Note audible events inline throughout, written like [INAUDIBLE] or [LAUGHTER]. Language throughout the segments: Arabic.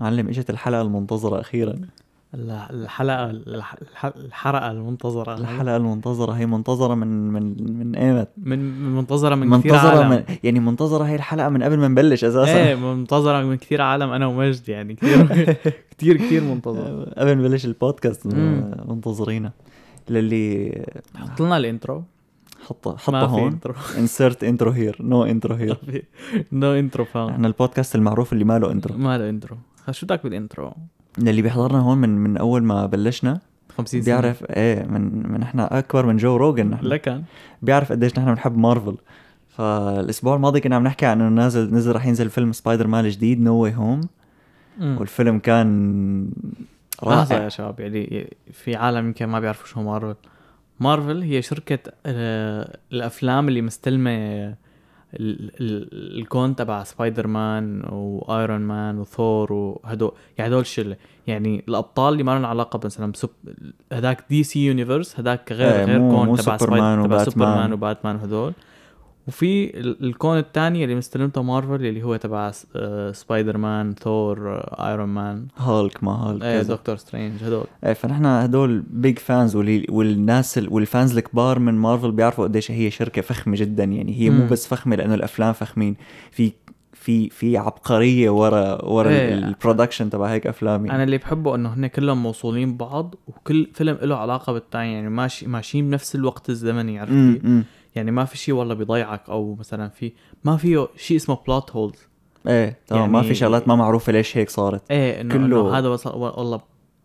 معلم إجت الحلقة المنتظرة أخيرا. ال- الحلقة الح- الح- الحلقة المنتظرة. هاي. الحلقة المنتظرة هي منتظرة من من من إيمت. من من منتظرة من كثير منتظرة عالم. من يعني منتظرة هي الحلقة من قبل ما نبلش أساسا. إيه منتظرة من كثير عالم أنا ومجد يعني كثير [LAUGHS] كثير كثير منتظر [LAUGHS] قبل ما نبلش البودكاست. منتظرينا للي حط لنا ال intro. حطه حطه ما في هون. insert intro here no intro here no intro فاهم إحنا البودكاست المعروف اللي ما له intro ما له انترو شو بدك بال intro اللي بيحضرنا هون من من أول ما بلشنا 50 سنة. بيعرف إيه من من إحنا أكبر من جو روجن نحن لكن بيعرف قديش نحن بنحب مارفل. فالأسبوع الماضي كنا عم نحكي عن إنه نازل نزل رح ينزل فيلم سبايدر مان الجديد No Way Home. والفيلم كان لحظة يا رائع شباب يعني في عالم يمكن ما بيعرفوا شو مارفل. مارفل هي شركة آه، الأفلام اللي مستلمة الكون تبع سبايدر مان وآيرون مان وثور وهدول يعني هدول الشلة يعني الأبطال اللي ما لهم علاقة مثلا بصوب هداك DC Universe هداك غير إيه، غير كون تبع سبايدر تبع وباتمان. سوبرمان وباتمان وهدول وفي ال- الكون الثاني اللي مستلمته مارفل اللي هو تبع آه، سبايدر مان ثور آيرون مان هالك ما هالك إيه. دكتور سترينج هدول إيه فنحن هدول big fans والناس ال- وال fans الكبار من مارفل بيعرفوا قديش هي شركة فخمة جدا يعني هي مو. بس فخمة لأنه الأفلام فخمين في في في عبقرية ورا ورا إيه. ال production تبع هيك أفلام يعني أنا اللي بحبه إنه هن كلهم موصولين ببعض وكل فيلم له علاقة بالثاني يعني ماشي ماشيين بنفس الوقت الزمني عرفت كيف؟ امم يعني ما في شيء والله بيضيعك أو مثلا في ما فيه شيء اسمه plot holes إيه تمام ما يعني- في شغلات ما معروفة ليش هيك صارت. إيه إنه كله- هذا وصل والله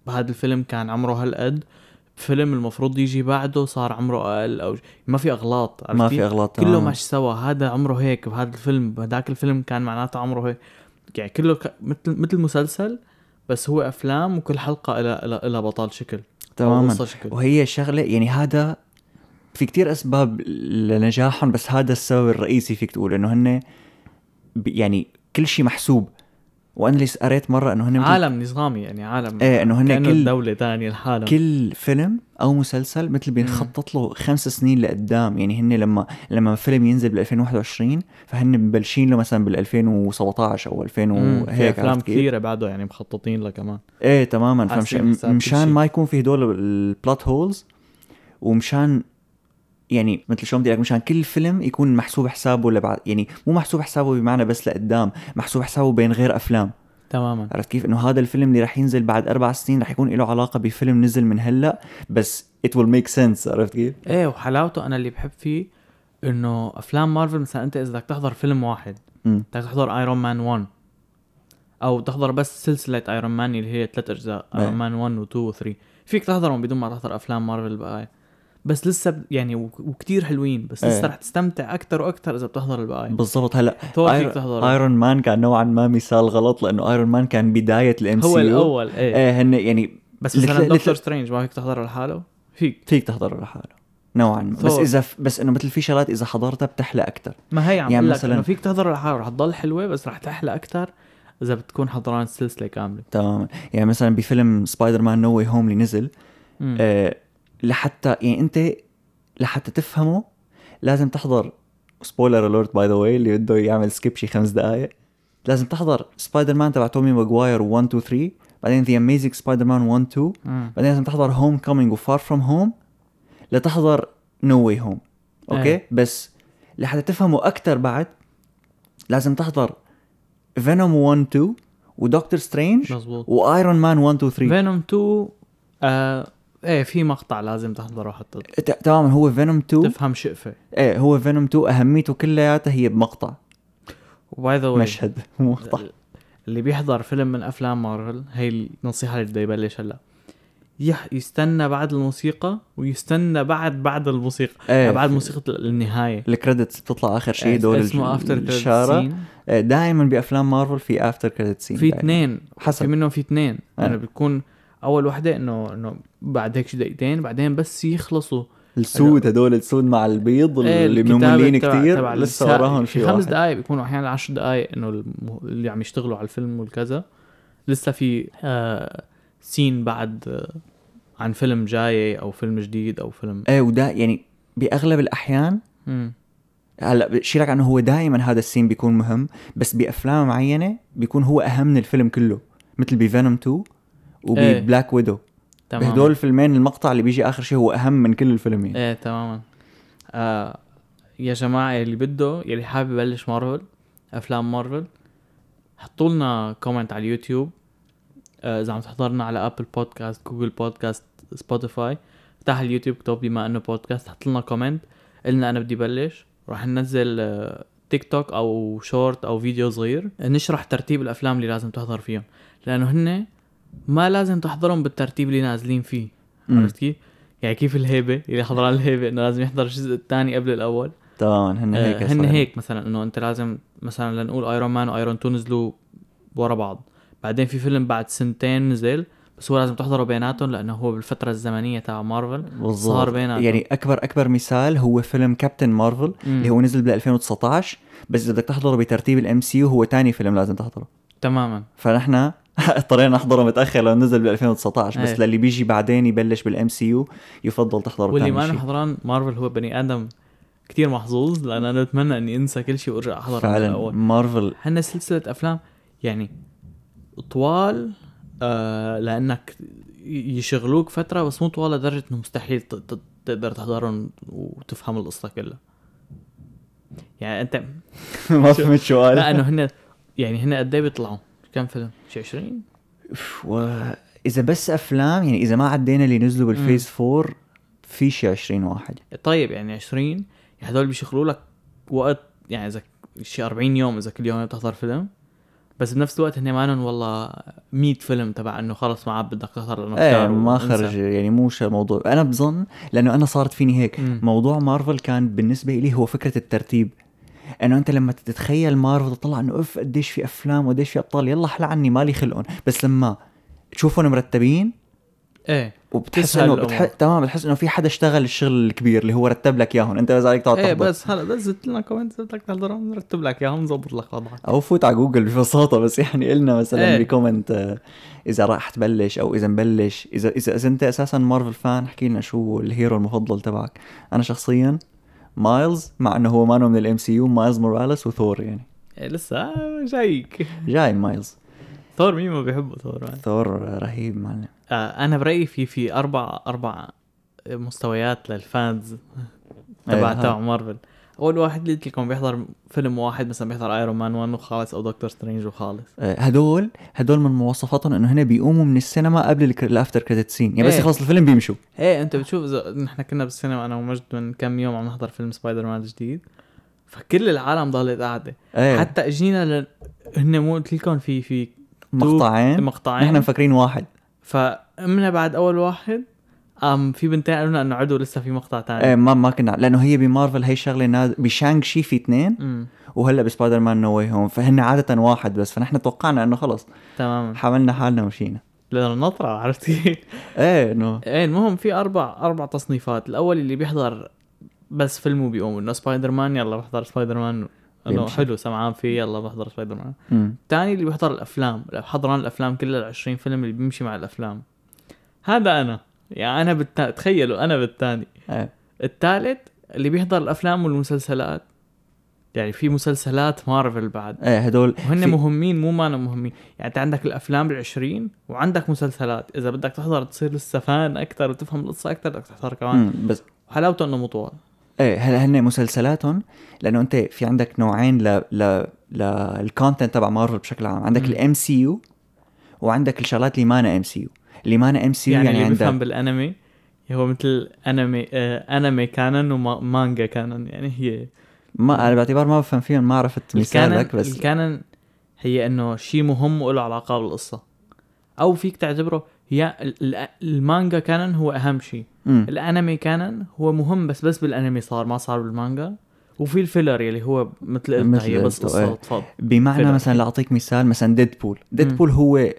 بهذا الفيلم كان عمره هالقد. فيلم المفروض يجي بعده صار عمره أقل أو ما في أغلاط ما؟ في أغلاط كله. ماشي سوا هذا عمره هيك بهذا الفيلم بهداك الفيلم كان معناته عمره هيك. يعني كله ك... مثل مثل مسلسل بس هو أفلام وكل حلقة لها لها بطل شكل تماما. وهي شغلة يعني هذا في كتير أسباب لنجاحهم بس هذا السبب الرئيسي فيك تقول إنه هن يعني كل شيء محسوب. وأنا اللي قريت مرة إنه هن عالم نظامي يعني عالم إيه، إنه هن كل- دولة ثانية لحالهم كل فيلم أو مسلسل مثل بينخطط له خمس سنين لقدام. يعني هن لما لما فيلم ينزل بال 2021 فهن مبلشين له مثلا بال 2017 أو 2000 مم، في وهيك أفلام؟ كثيرة بعده يعني مخططين لها كمان. إيه تماما. فمشان. ما يكون في هدول البلوت هولز ومشان يعني مثل شو بدي لك مشان كل فيلم يكون محسوب حسابه لبعد يعني مو محسوب حسابه بمعنى بس لقدام محسوب حسابه بين غير أفلام. تماما. عرفت كيف؟ إنه هذا الفيلم اللي رح ينزل بعد أربع سنين رح يكون له علاقة بفيلم نزل من هلأ بس it will make sense عرفت كيف؟ إيه وحلاوته أنا اللي بحب فيه إنه أفلام مارفل مثلا أنت إذا بدك تحضر فيلم واحد بدك تحضر ايرون مان 1 أو تحضر بس سلسلة ايرون مان اللي هي ثلاث أجزاء. ايرون مان 1 و 2 و 3 فيك تحضرهم بدون ما تحضر أفلام مارفل بقايا بس لسه يعني وك- وكتير حلوين بس لسه إيه. رح تستمتع أكثر وأكثر إذا بتحضر البقايا. بالضبط. هلأ تحضره ايرون مان كان نوعا ما مثال غلط لأنه ايرون مان كان بداية ال MCU هو الأول إيه, إيه هن يعني بس مثلا دكتور سترينج ما فيك تحضره لحاله؟ فيك. فيك تحضره لحاله. نوعا ما. بس. إذا ف... بس إنه مثل في شغلات إذا حضرتها بتحلى أكثر ما هي عم يعني مثلاً- إنه فيك تحضر لحاله. رح تضل حلوة بس رح تحلى أكثر إذا بتكون حضران السلسلة كاملة. تماما يعني مثلا بفيلم سبايدر مان No Way Home اللي نزل. آه لحتى يعني انت لحتى تفهمه لازم تحضر spoiler alert by the way اللي بده يعمل skip شي خمس دقائق لازم تحضر سبايدر مان تبع تومي ماجواير 1 2 3 بعدين The Amazing Spider-Man 1 2 مم. بعدين لازم تحضر Homecoming و Far From Home لتحضر No Way Home okay. بس لحتى تفهمه أكثر بعد لازم تحضر فينوم 1 2 ودكتور سترينج مزبوط وايرون مان 1 2 3 فينوم 2 آه إيه في مقطع لازم تحضره حتى ت- تماما هو فينوم 2 تفهم شقفه إيه هو فينوم 2 أهميته كلياتها هي بمقطع. و by the مشهد مو مقطع. اللي بيحضر فيلم من أفلام مارفل هي النصيحة اللي بده يبلش هلا؟ يح يستنى بعد الموسيقى ويستنى بعد بعد الموسيقى. إيه بعد موسيقى النهاية. ال credits بتطلع آخر شيء إيه، دول اسمه after الشارة دائما بأفلام مارفل في after credit scene في اثنين. في حسب منهم في اثنين. آه. يعني بتكون أول وحدة إنه إنه بعد هيك شي دقيقتين بعدين بس يخلصوا. السود هدول السود مع البيض إيه، اللي مملين تبع لسه وراهم شيء خمس دقائق بيكونوا أحيانا عشر دقائق إنه اللي عم يشتغلوا على الفيلم والكذا. لسه في آه سين بعد آه عن فيلم جاي أو فيلم جديد أو فيلم إيه ودا يعني بأغلب الأحيان. هلأ بشيلك عنه هو دائما هذا السين بيكون مهم بس بأفلام معينة بيكون هو أهم من الفيلم كله مثل بفينوم 2 إيه. وب Black Widow تمام بهدول الفيلمين المقطع اللي بيجي آخر شيء هو أهم من كل الفيلم يعني إيه تماما. آه يا جماعة اللي بده يلي حابب يبلش مارفل أفلام مارفل حطوا لنا comment على اليوتيوب. آه، إذا عم تحضرنا على ابل Podcasts جوجل Podcasts سبوتيفاي افتح اليوتيوب اكتب بما إنه بودكاست حط لنا comment قلنا أنا بدي بلش. راح ننزل آه، تيك توك أو شورت أو فيديو صغير. نشرح ترتيب الأفلام اللي لازم تحضر فيهم. لأنه هن ما لازم تحضرهم بالترتيب اللي نازلين فيه. عرفت كيف؟ يعني كيف الهيبة اللي حضران الهيبة إنه لازم يحضر الجزء الثاني قبل الأول تماما هن هيك آه، هن. هيك مثلا إنه أنت لازم مثلا لنقول ايرون مان وايرون 2 نزلوا ورا بعض بعدين في فيلم بعد سنتين نزل بس هو لازم تحضره بيناتهم لأنه هو بالفترة الزمنية تاع مارفل صار بيناتهم. يعني أكبر أكبر مثال هو فيلم كابتن مارفل مم. اللي هو نزل بال 2019 بس إذا بدك تحضره بترتيب ال MCU هو ثاني فيلم لازم تحضره تماما فنحن [LAUGHS] اضطرينا نحضره متأخر لأنه نزل بال 2019 بس إيه. للي بيجي بعدين يبلش بال MCU يفضل تحضره واللي ما حضران مارفل هو بني آدم كتير محظوظ لأن أنا بتمنى إني أنسى كل شيء وأرجع أحضر من فعلا الأول مارفل هن سلسلة أفلام يعني طوال آه لأنك يشغلوك فترة بس مو طوال لدرجة إنه مستحيل تقدر تحضرهم وتفهم القصة كلها. يعني أنت [LAUGHS] ما فهمت شو قال لا إنه هن يعني هن قد إيه بيطلعوا؟ كم فيلم؟ شي 20 واذا بس أفلام يعني إذا ما عدينا اللي نزلوا بالفيز 4 في شي 20 واحد. طيب يعني 20 يعني هدول بيشغلوا لك وقت يعني إذا شي 40 يوم إذا كل يوم بتحضر فيلم. بس بنفس الوقت هن مانن والله 100 فيلم تبع إنه خلص ما عاد بدك تحضر لأنه إيه ما. خرج يعني مو شا الموضوع أنا بظن لأنه أنا صارت فيني هيك. مم. موضوع مارفل كان بالنسبة لي هو فكرة الترتيب. إنه أنت لما تتخيل مارفل تطلع إنه اف قديش في أفلام وقديش في أبطال يلا حلا عني مالي خلقهم. بس لما تشوفهم مرتبين إيه وبتحس إنه. بتح... تمام بتحس إنه في حدا اشتغل الشغل الكبير اللي هو رتب لك إياهم. أنت بس عليك تقعد إيه بس هلا نزلت لنا comment بدك تحضرهم نرتب لك إياهم نظبط لك وضعك. أو فوت على جوجل ببساطة بس يعني قلنا مثلا إيه. ب comment آه، إذا راح تبلش أو إذا مبلش إذا إذا, إذا أنت أساسا مارفل fan احكي لنا شو ال hero المفضل تبعك. أنا شخصيا مايلز مع إنه هو مانو من ال MCU مايلز موراليس وثور يعني. إيه لسه جايك. جاي مايلز ثور مين ما بيحبه؟ ثور يعني. ثور رهيب معلم. آه أنا برأيي في في أربع أربع مستويات لل fans تبع تبع. مارفل أول واحد اللي قلت لكم بيحضر فيلم واحد مثلا بيحضر ايرون مان 1 وخالص أو دكتور سترينج وخالص. آه، هدول هدول من مواصفاتهم إنه هن بيقوموا من السينما قبل ال after credit scene يعني بس إيه. يخلص الفيلم بيمشوا. إيه أنت بتشوف اذا نحن كنا بالسينما أنا ومجد من كم يوم عم نحضر فيلم سبايدر مان الجديد فكل العالم ضلت قاعدة. إيه. حتى إجينا ل... هن مو قلت لكم في في مقطعين. مقطعين. نحن مفكرين واحد. قمنا بعد أول واحد قام في بنتين قالوا لنا إنه عدوا لسه في مقطع ثاني إيه ما ما كنا لأنه هي بمارفل هي شغلة ناز... بشانغ شي في اثنين وهلأ بسبايدر مان No Way Home فهن عادة واحد بس فنحن توقعنا إنه خلص. تماما. حملنا حالنا ومشينا. لأنه نطرة عرفت كيف؟ [LAUGHS] إيه انه إيه المهم في أربع أربع تصنيفات. الأول اللي بيحضر بس فيلم وبيقوم إنه سبايدر مان يلا بحضر سبايدر مان انه. حلو سمعان فيه يلا بحضر سبايدر مان. الثاني اللي بيحضر الأفلام. حضران الأفلام كلها ال 20 فيلم اللي بيمشي مع الأفلام. هذا أنا. يعني أنا بالتا... تخيلوا أنا بالثاني إيه. الثالث اللي بيحضر الأفلام والمسلسلات. يعني في مسلسلات مارفل بعد. إيه هدول وهن في- مهمين مو ما مهمين. يعني أنت عندك الأفلام العشرين وعندك مسلسلات. إذا بدك تحضر تصير لسه fan أكثر وتفهم القصة أكثر بدك تحضر كمان. مم. بس حلاوته إنه مو طوال. إيه هلا هن مسلسلاتهم لأنه أنت في عندك نوعين ل ل لل content تبع مارفل بشكل عام. عندك. ال MCU وعندك الشغلات اللي مانا MCU اللي مانا MC يعني, يعني, اللي عندك بالأنمي هو مثل أنمي آه anime canon و manga canon يعني هي ما أنا باعتبار ما بفهم فيهم ما عرفت مثالك بس ال canon هي إنه شيء مهم وله علاقة بالقصة أو فيك تعتبره هي ال- ال- ال manga canon هو أهم شيء. ال anime canon هو مهم بس بس بالأنمي صار ما صار بالمانجا وفي ال filler يلي هو مثل قلت هي بس قصة إيه. بمعنى فيلم. مثلا لأعطيك مثال مثلا ديدبول ديدبول هو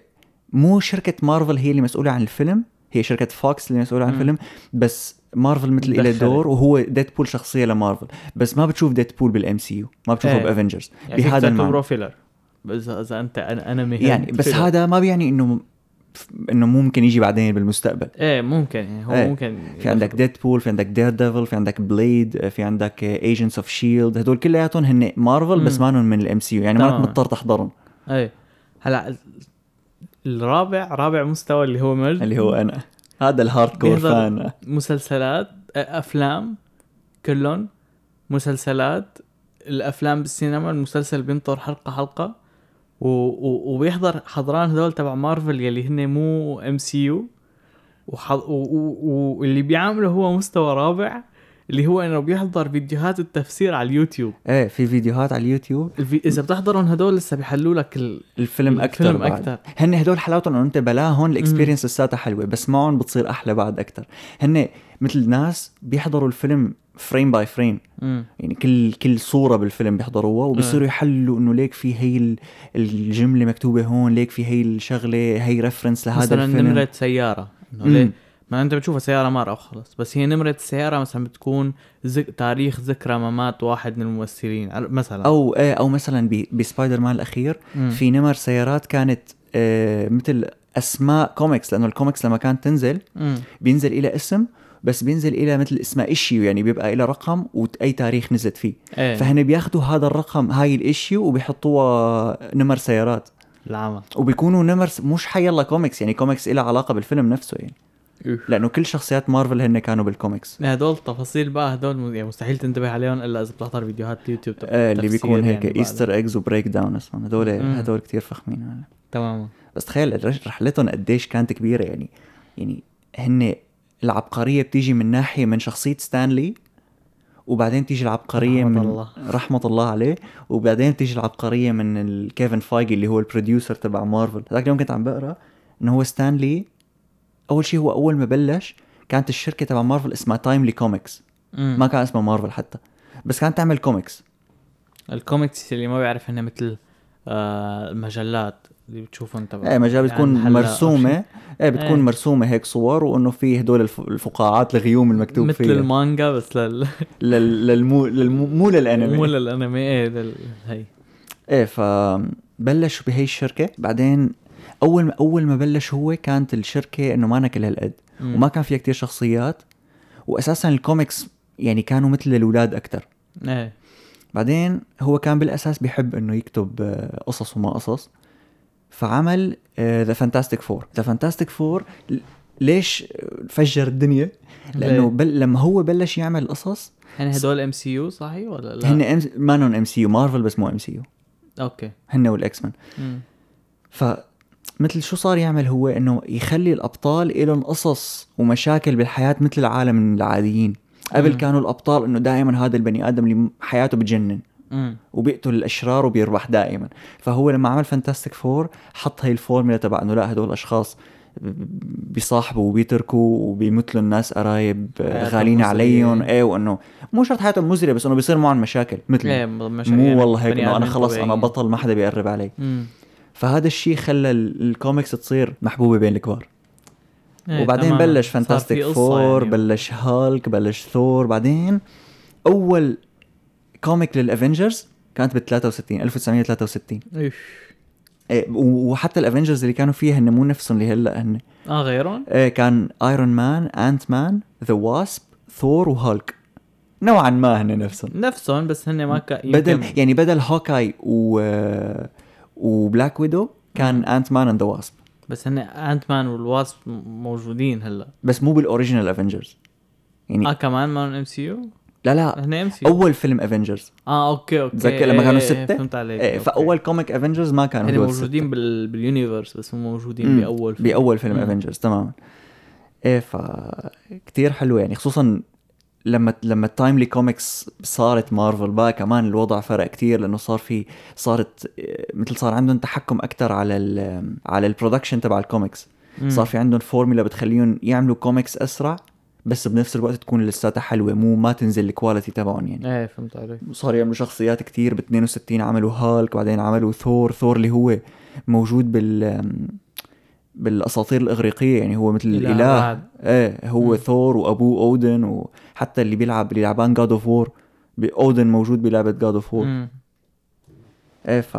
مو شركة مارفل هي اللي مسؤولة عن الفيلم هي شركة فوكس اللي مسؤولة عن. الفيلم بس مارفل مثل إلى دخلت. دور وهو ديدبول شخصية لمارفل بس ما بتشوف ديدبول بال MCU ما بتشوفه إيه. بافنجرز يعني بهذا المعنى filler اذا إذا أنت أن- انمي يعني بس filler. هذا ما بيعني إنه إنه ممكن يجي بعدين بالمستقبل إيه ممكن يعني هو إيه. ممكن في عندك ديدبول في عندك دير ديفل في عندك بليد في عندك Agents of Shield هدول كلياتهم هن مارفل بس. مانهم من ال MCU يعني ما. مضطر تحضرهم إيه هلأ الرابع رابع مستوى اللي هو مجد اللي هو أنا. هذا ال hardcore fan مسلسلات أفلام كلهم مسلسلات. الأفلام بالسينما المسلسل بينطر حلقة حلقة. و... و... وبيحضر حضران هذول تبع مارفل يلي هن مو MCU واللي بيعامله هو مستوى رابع. اللي هو إنه بيحضر فيديوهات التفسير على اليوتيوب. إيه في فيديوهات على اليوتيوب. الفي... إذا بتحضرهم هدول لسه بيحلوا لك ال... الفيلم أكثر الفيلم أكتر. هن هدول حلاوتهم إنه أنت بلاهم ال experience لساتها حلوة بس معهم بتصير أحلى بعد أكثر هن مثل ناس بيحضروا الفيلم frame by frame مم. يعني كل كل صورة بالفيلم بيحضروها وبيصيروا يحلوا إنه ليك في هي ال- الجملة مكتوبة هون ليك في هي الشغلة هي reference لهذا مثلا الفيلم. نمرة سيارة. إنه مم. ليه؟ ما أنت بتشوفها سيارة مرة وخلص بس هي نمرة السيارة مثلا بتكون زك... تاريخ ذكرى ممات واحد من الممثلين مثلا. أو إيه أو مثلا ب- بسبايدر مان الأخير مم. في نمر سيارات كانت آه مثل أسماء كوميكس لأنه الكوميكس لما كانت تنزل مم. بينزل إلى اسم بس بينزل إلى مثل اسمها issue يعني بيبقى إلى رقم وأي تاريخ نزلت فيه. إيه. فهن بياخدوا هذا الرقم هاي ال issue وبيحطوها نمر سيارات. العمى وبيكونوا نمر مش حيلا كوميكس يعني كوميكس إلها علاقة بالفيلم نفسه يعني. لأنه كل شخصيات مارفل هن كانوا بالكوميكس هدول تفاصيل بقى هدول يعني مستحيل تنتبه عليهم إلا إذا بتحضر فيديوهات اليوتيوب تبع آه اللي بيكون هيك يعني. Easter eggs و breakdown أصلا هدول. هدول كثير فخمين هلا. تماما. بس تخيل رحلتهم قديش كانت كبيرة يعني. يعني هن العبقرية بتيجي من ناحية من شخصية ستانلي وبعدين تيجي العبقرية رحمة من الله. رحمة الله عليه وبعدين تيجي العبقرية من ال- كيفن فايجي اللي هو ال producer تبع مارفل هذاك اليوم كنت عم بقرأ إنه هو ستانلي أول شيء هو أول ما بلش كانت الشركة تبع مارفل اسمها Timely Comics. ما كان اسمها مارفل حتى. بس كانت تعمل كوميكس الكوميكس اللي ما بيعرف هن مثل آه المجلات اللي بتشوفهم تبع. إيه مجال بتكون يعني هلا أو مرسومة إيه بتكون إيه. مرسومة هيك صور وإنه في هدول الف- الفقاعات الغيوم المكتوب مثل فيها. المانجا بس لل... [LAUGHS] لل... للمو... للمو... مو للأنمي. مو للأنمي إيه لل... هي. إيه فبلش بهي الشركة. بعدين أول ما أول ما بلش هو كانت الشركة إنه ما كل هالقد. وما كان فيها كتير شخصيات واساسا الكوميكس يعني كانوا مثل الأولاد أكثر إيه بعدين هو كان بالأساس بيحب إنه يكتب آه، قصص وما قصص فعمل The Fantastic Four The Fantastic Four ليش فجر الدنيا لأنه؟ بل... لما هو بلش يعمل قصص هن هدول MCU صحيح ولا لا؟ هن ام ما ام سي يو مارفل بس مو MCU okay هن وال X-Men مم. فمثل شو صار يعمل هو إنه يخلي الأبطال إلهم قصص ومشاكل بالحياة مثل العالم العاديين قبل مم. كانوا الأبطال إنه دائما هذا البني آدم اللي حياته بتجنن مم. وبيقتل الأشرار وبيربح دائما فهو لما عمل Fantastic Four حط هي الفورمولا تبع إنه لا هدول اشخاص بيصاحبوا وبيتركوا وبيمثلوا الناس قرايب حياتهم غاليين. عليهم إيه وإنه مو شرط حياتهم مزرية بس إنه بيصير معهم مشاكل مثل إيه مو والله هيك إنه أنا خلص أنا. بطل ما حدا بيقرب علي مم. فهذا الشيء خلى ال- الكوميكس تصير محبوبة بين الكبار إيه، وبعدين تماماً. بلش Fantastic Four يعني. بلش هالك بلش ثور بعدين أول comic لل Avengers كانت بال 63 1963 إيش. إيه و- وحتى ال Avengers اللي كانوا فيها هن مو نفسهم اللي هلأ هن آه غيرهم؟ إيه كان Iron Man Ant-Man The Wasp Thor و Hulk نوعا ما هن نفسهم نفسهم بس هن ما كان بدل يعني بدل Hawkeye و و Black Widow كان Ant-Man and the Wasp بس هن Ant-Man وال Wasp موجودين هلا بس مو بال original Avengers يعني آه كمان ما MCU؟ لا لا هن MC أول فيلم Avengers آه okay okay تذكر لما كانوا إيه، ستة؟ فهمت عليك إيه. فأول comic Avengers ما كانوا هن موجودين. بال... بال universe بس هم موجودين مم، بأول فيلم بأول فيلم. Avengers تماما إيه ف كثير حلو يعني خصوصا لما لما ال Timely Comics صارت مارفل بقى كمان الوضع فرق كتير لأنه صار في صارت إيه، مثل صار عندهم تحكم أكثر على ال على ال production تبع الكوميكس. صار في عندهم فورمولا بتخليهم يعملوا كوميكس أسرع بس بنفس الوقت تكون لساتها حلوة مو ما تنزل ال quality تبعهم يعني. إيه فهمت عليك. صار يعملوا شخصيات كتير ب 62 عملوا هالك بعدين عملوا Thor Thor اللي هو موجود بال بالأساطير الإغريقية يعني هو مثل الإله. إيه هو مم. ثور وأبوه Odin وحتى اللي بيلعب اللي لعبان God of War Odin موجود بلعبة God of War. إيه ف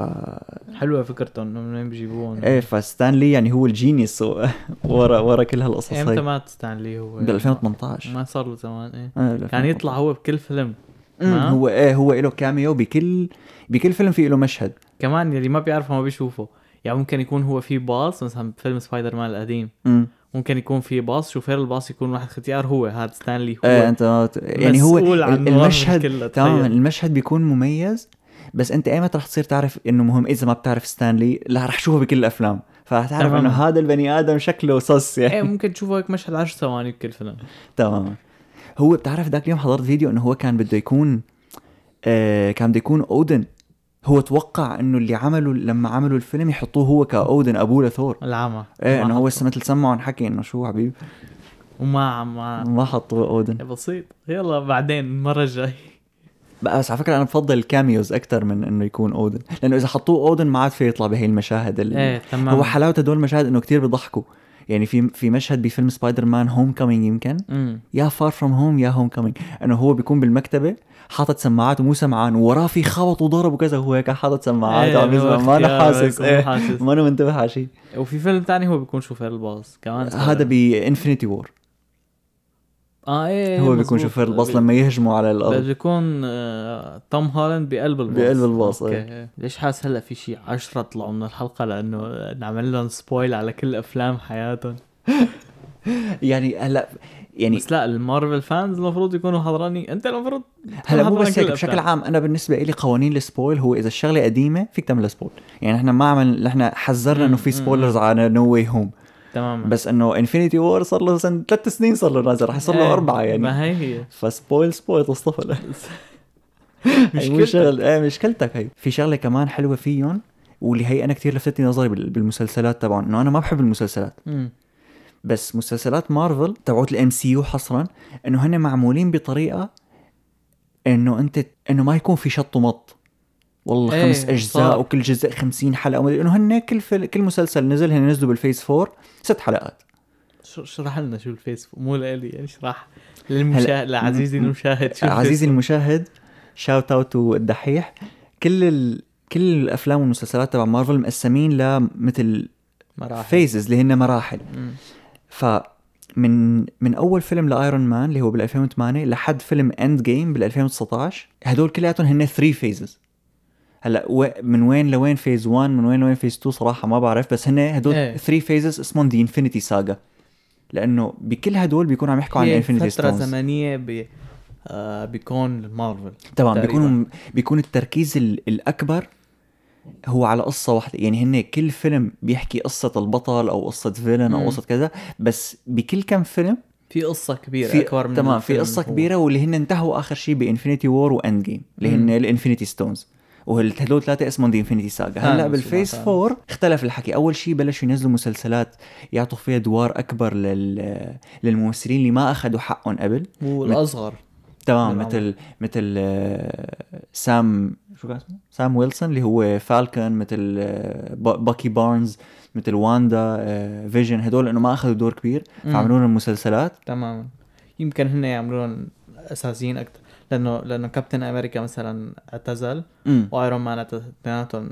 حلوة فكرته إنه من وين بيجيبوهم إيه فستانلي يعني هو ال genius [LAUGHS] ورا ورا كل هالقصص إمتى هي مات ستانلي هو؟ بال 2018 ما صار له زمان إيه. آه، كان يطلع هو بكل فيلم؟ هو إيه هو له cameo بكل بكل فيلم في له مشهد. كمان يلي ما بيعرفه ما بيشوفه. يعني ممكن يكون هو في باص مثلا بفيلم سبايدر مان القديم. ممكن يكون في باص شوفير الباص يكون واحد ختيار هو هذا ستانلي هو. إيه أنت يعني هو المشهد تماما. المشهد بيكون مميز بس أنت ايمتى رح تصير تعرف إنه مهم. إذا ما بتعرف ستانلي لا رح تشوفه بكل الأفلام. فرح تعرف تماماً. إنه هذا البني آدم شكله صص يعني. إيه ممكن تشوفه هيك مشهد 10 ثواني بكل فيلم. تماما. هو بتعرف ذاك اليوم حضرت فيديو إنه هو كان بده يكون آه كان بده يكون أودن. هو توقع إنه اللي عملوا لما عملوا الفيلم يحطوه هو كأودن ابوه لثور. العمى. إيه إنه هو. مثل سمعهم حكي إنه شو حبيب وما ما ما حطوا أودن. بسيط. يلا بعدين المرة الجاي. بس على فكرة أنا بفضل الكاميوز أكثر من إنه يكون أودن. لأنه إذا حطوه أودن ما عاد في يطلع بهي المشاهد اللي إيه تمام. هو حلاوة هدول المشاهد إنه كتير بيضحكوا. يعني في في مشهد بفيلم Spider-Man Homecoming يمكن يا Far From Home يا Homecoming إنه هو بيكون بالمكتبة حاطط سماعات ومو سمعان ووراه في خبط وضرب وكذا وهو هيك حاطط سماعات إيه، وعم يسمع هو ما أنا اختيار حاسس إيه. ما أنا منتبه على شيء وفي فيلم تاني هو بيكون شوفير الباص كمان هذا ب Infinity War آه إيه هو بيكون. شوفير الباص لما يهجموا على الأرض بيكون آه، توم هولاند بقلب الباص بقلب الباص، أوكي إيه. إيه. ليش حاسس هلأ في شيء عشرة طلعوا من الحلقة لأنه نعمل لهم spoil على كل أفلام حياتهم [LAUGHS] يعني هلأ يعني بس لا ال Marvel fans المفروض يكونوا حضراني انت المفروض هلا مو بس هيك بشكل. عام أنا بالنسبة لي قوانين ال spoil هو إذا الشغلة قديمة فيك تعمل spoil. يعني إحنا ما عمل نحن حذرنا إنه في spoilers على No Way Home تماما. بس إنه Infinity War صار له سنه ثلاث سنين صار له نازل رح يصير له إيه، أربعة يعني. ما هي هي. ف spoil spoil [LAUGHS] مو مشكلتك. إيه مشكلتك هي. في شغلة كمان حلوة فيهم واللي هي أنا كثير لفتتني نظري بال- بالمسلسلات تبعهم إنه أنا ما بحب المسلسلات. بس مسلسلات مارفل تبعوت ال MCU حصرا إنه هن معمولين بطريقة إنه أنت إنه ما يكون في شط ومط. والله إيه، خمس أجزاء صار. وكل جزء خمسين حلقة. ومدري إنه هن كل فيل كل مسلسل نزل هن نزلوا بال phase four ست حلقات. شو- اشرح لنا شو ال phase four مو لإلي يعني اشرح للمشاهد لعزيزي المشاهد شو عزيزي. المشاهد shout out والدحيح كل ال... كل الأفلام والمسلسلات تبع مارفل مقسمين لمثل مراحل. phases اللي هن مراحل. مم. فمن من أول فيلم ل Iron Man اللي هو بال 2008 لحد فيلم Endgame بال 2019 هدول كلياتهم هن 3 phases هلا و... من وين لوين phase 1 من وين لوين phase 2 صراحة ما بعرف بس هن هدول إيه. 3 phases اسمهم The Infinity Saga لأنه بكل هدول بيكونوا عم يحكوا عن ال Infinity فترة Stones زمنية ب آه بيكون مارفل تمام. بيكون بيكون التركيز ال- الأكبر هو على قصة واحدة يعني هن كل فيلم بيحكي قصة البطل أو قصة villain أو. قصة كذا بس بكل كم فيلم في قصة كبيرة في أكبر من تمام في قصة هو. كبيرة واللي هن انتهوا آخر شيء ب Infinity War و Endgame اللي هن. ال Infinity Stones وهدول ثلاثة اسمهم The Infinity Saga هلأ فاهم، بال phase. 4 اختلف الحكي أول شيء بلشوا ينزلوا مسلسلات يعطوا فيها ادوار أكبر لل للممثلين اللي ما أخذوا حقهم قبل والأصغر تمام. مثل مثل آه، سام شو كان اسمه؟ Sam Wilson اللي هو Falcon مثل آه، با- Bucky Barnes مثل واندا آه، Vision هدول إنه ما أخذوا دور كبير. فعملوا لهم مسلسلات. تماما. يمكن هن يعملون أساسيين أكثر لأنه لأنه Captain America مثلا اعتزل و Iron Man اثنيناتهم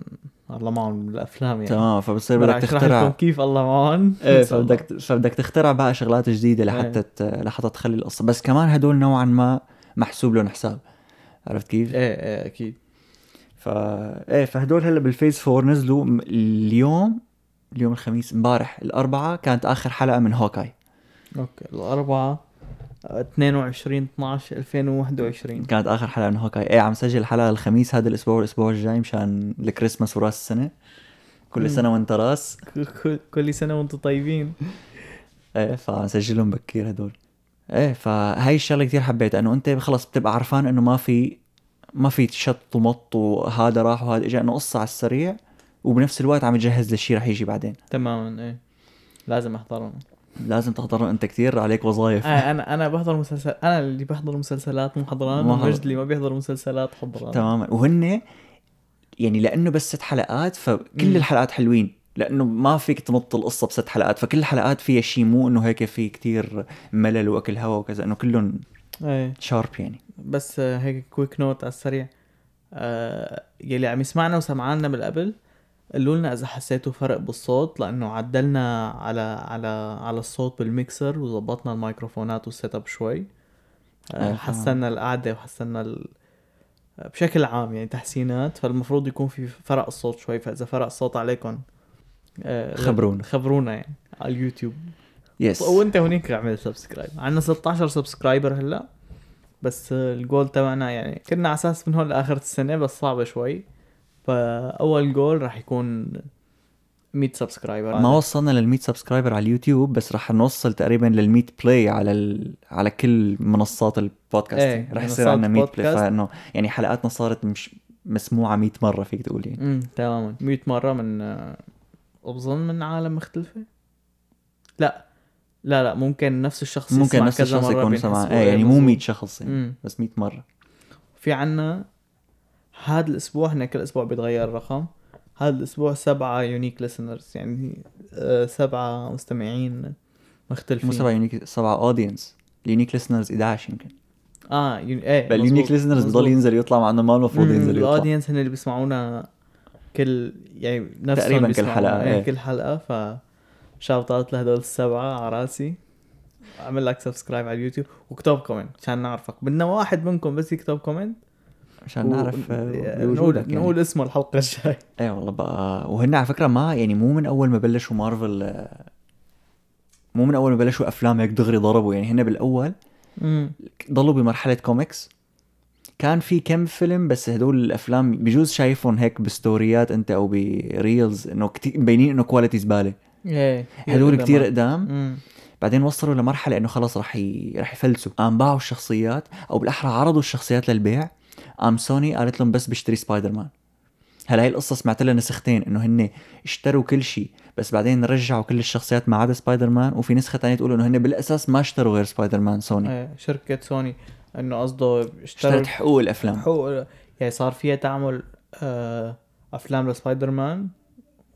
الله معهم بالأفلام يعني. تمام فبصير بدك تخترع. كيف الله معهم؟ إيه. فبدك فبدك تخترع بقى شغلات جديدة لحتى ت- لحتى تخلي القصة. بس كمان هدول نوعا ما محسوب لهم حساب. عرفت كيف؟ إيه إيه أكيد. فا إيه فهدول هلأ بال phase 4 نزلوا اليوم اليوم الخميس امبارح الاربعاء كانت آخر حلقة من Hawkeye. أوكي الأربعة آه، 22 12 2021 كانت آخر حلقة من هوكاي. إيه عم سجل الحلقة الخميس هذا الأسبوع والأسبوع الجاي مشان الكريسماس وراس السنة. كل سنة وانت راس. كل- سنة وأنتم طيبين. إيه فسجلهم بكير هدول. إيه فهاي الشغلة كثير حبيتها إنه أنت خلص بتبقى عرفان إنه ما في ما في شط ومط وهذا راح وهذا اجى انه قصة على السريع وبنفس الوقت عم تجهز للشيء رح يجي بعدين. تماما إيه. لازم أحضرهم. لازم تحضره أنت كثير عليك وظائف آه أنا أنا بحضر مسلسل أنا اللي بحضر مسلسلات مو حضران. ومجد اللي ما بيحضر مسلسلات حضران. تماما. وهن يعني لأنه بس ست حلقات فكل مم. الحلقات حلوين. لأنه ما فيك تمط القصة بست حلقات فكل الحلقات فيها شيء مو إنه هيك في كتير ملل وأكل هوا وكذا إنه كلهم إيه. sharp يعني. بس آه، هيك quick note على السريع. آه يلي عم يسمعنا وسمعنا من قبل قولوا لنا إذا حسيتوا فرق بالصوت لأنه عدلنا على على على الصوت بالميكسر وظبطنا الميكروفونات وال setup شوي. آه تمام. حسنا القعدة وحسنا ال... بشكل عام يعني تحسينات فالمفروض يكون في فرق الصوت شوي فإذا فرق الصوت عليكم آه، خبرونا. خبرونا يعني على اليوتيوب. yes وأنت هونيك اعمل subscribe عندنا 16 subscriber هلأ. بس الجول تبعنا يعني كنا على أساس من هون لآخر السنة بس صعبة شوي. فأول جول راح يكون 100 subscriber. ما وصلنا لل 100 subscriber على اليوتيوب بس رح نوصل تقريبا لل 100 play على ال... على كل منصات البودكاست. إيه، رح يصير عندنا 100 play. فإنه يعني حلقاتنا صارت مش مسموعة 100 مرة فيك تقول يعني. امم تماما. 100 مرة من بظن من عالم مختلفة؟ لا. لا لا ممكن نفس الشخص ممكن نفس الشخص يكون سمع إيه يعني مو مظبوط. 100 شخص يعني مم. بس 100 مرة في عنا هذا الأسبوع إحنا كل أسبوع بيتغير الرقم هذا الأسبوع سبعة unique listeners يعني آه، سبعة مستمعين مختلفين مو سبعة unique سبعة audience ال unique listeners 11 يمكن آه uni... إيه بل ال unique مظبوط، listeners. بضل ينزل يطلع مع إنه ما المفروض ينزل يطلع ال audience هن اللي بيسمعونا كل يعني نفسهم تقريباً كل حلقة، إيه إيه. كل حلقة ف shout out لهدول السبعة على راسي. اعمل لك subscribe على اليوتيوب. واكتب comment عشان نعرفك. بدنا واحد منكم بس يكتب comment عشان نعرف و- آه، نقول يعني. نقول اسمه الحلقة الجاي إيه والله بقى. وهن على فكرة ما يعني مو من أول ما بلشوا مارفل آه، مو من أول ما بلشوا أفلام هيك دغري ضربوا. يعني هن بالأول ضلوا بمرحلة كوميكس كان في كم فيلم بس هدول الأفلام بجوز شايفهم هيك ب stories أنت أو ب reels إنه كتير مبينين إنه quality زبالة. إيه. هدول كتير قدام. بعدين وصلوا لمرحلة إنه خلص رح ي... رح يفلسوا. قام باعوا الشخصيات أو بالأحرى عرضوا الشخصيات للبيع. قام سوني قالت لهم بس بشتري سبايدر مان هلا هي القصة سمعت لها نسختين إنه هن اشتروا كل شيء بس بعدين رجعوا كل الشخصيات ما عدا سبايدر مان وفي نسخة ثانية تقول إنه هن بالأساس ما اشتروا غير سبايدر مان سوني. إيه شركة سوني إنه قصده اشتروا اشترت حقوق الأفلام. حقوق يعني صار فيها تعمل آه أفلام لسبايدر مان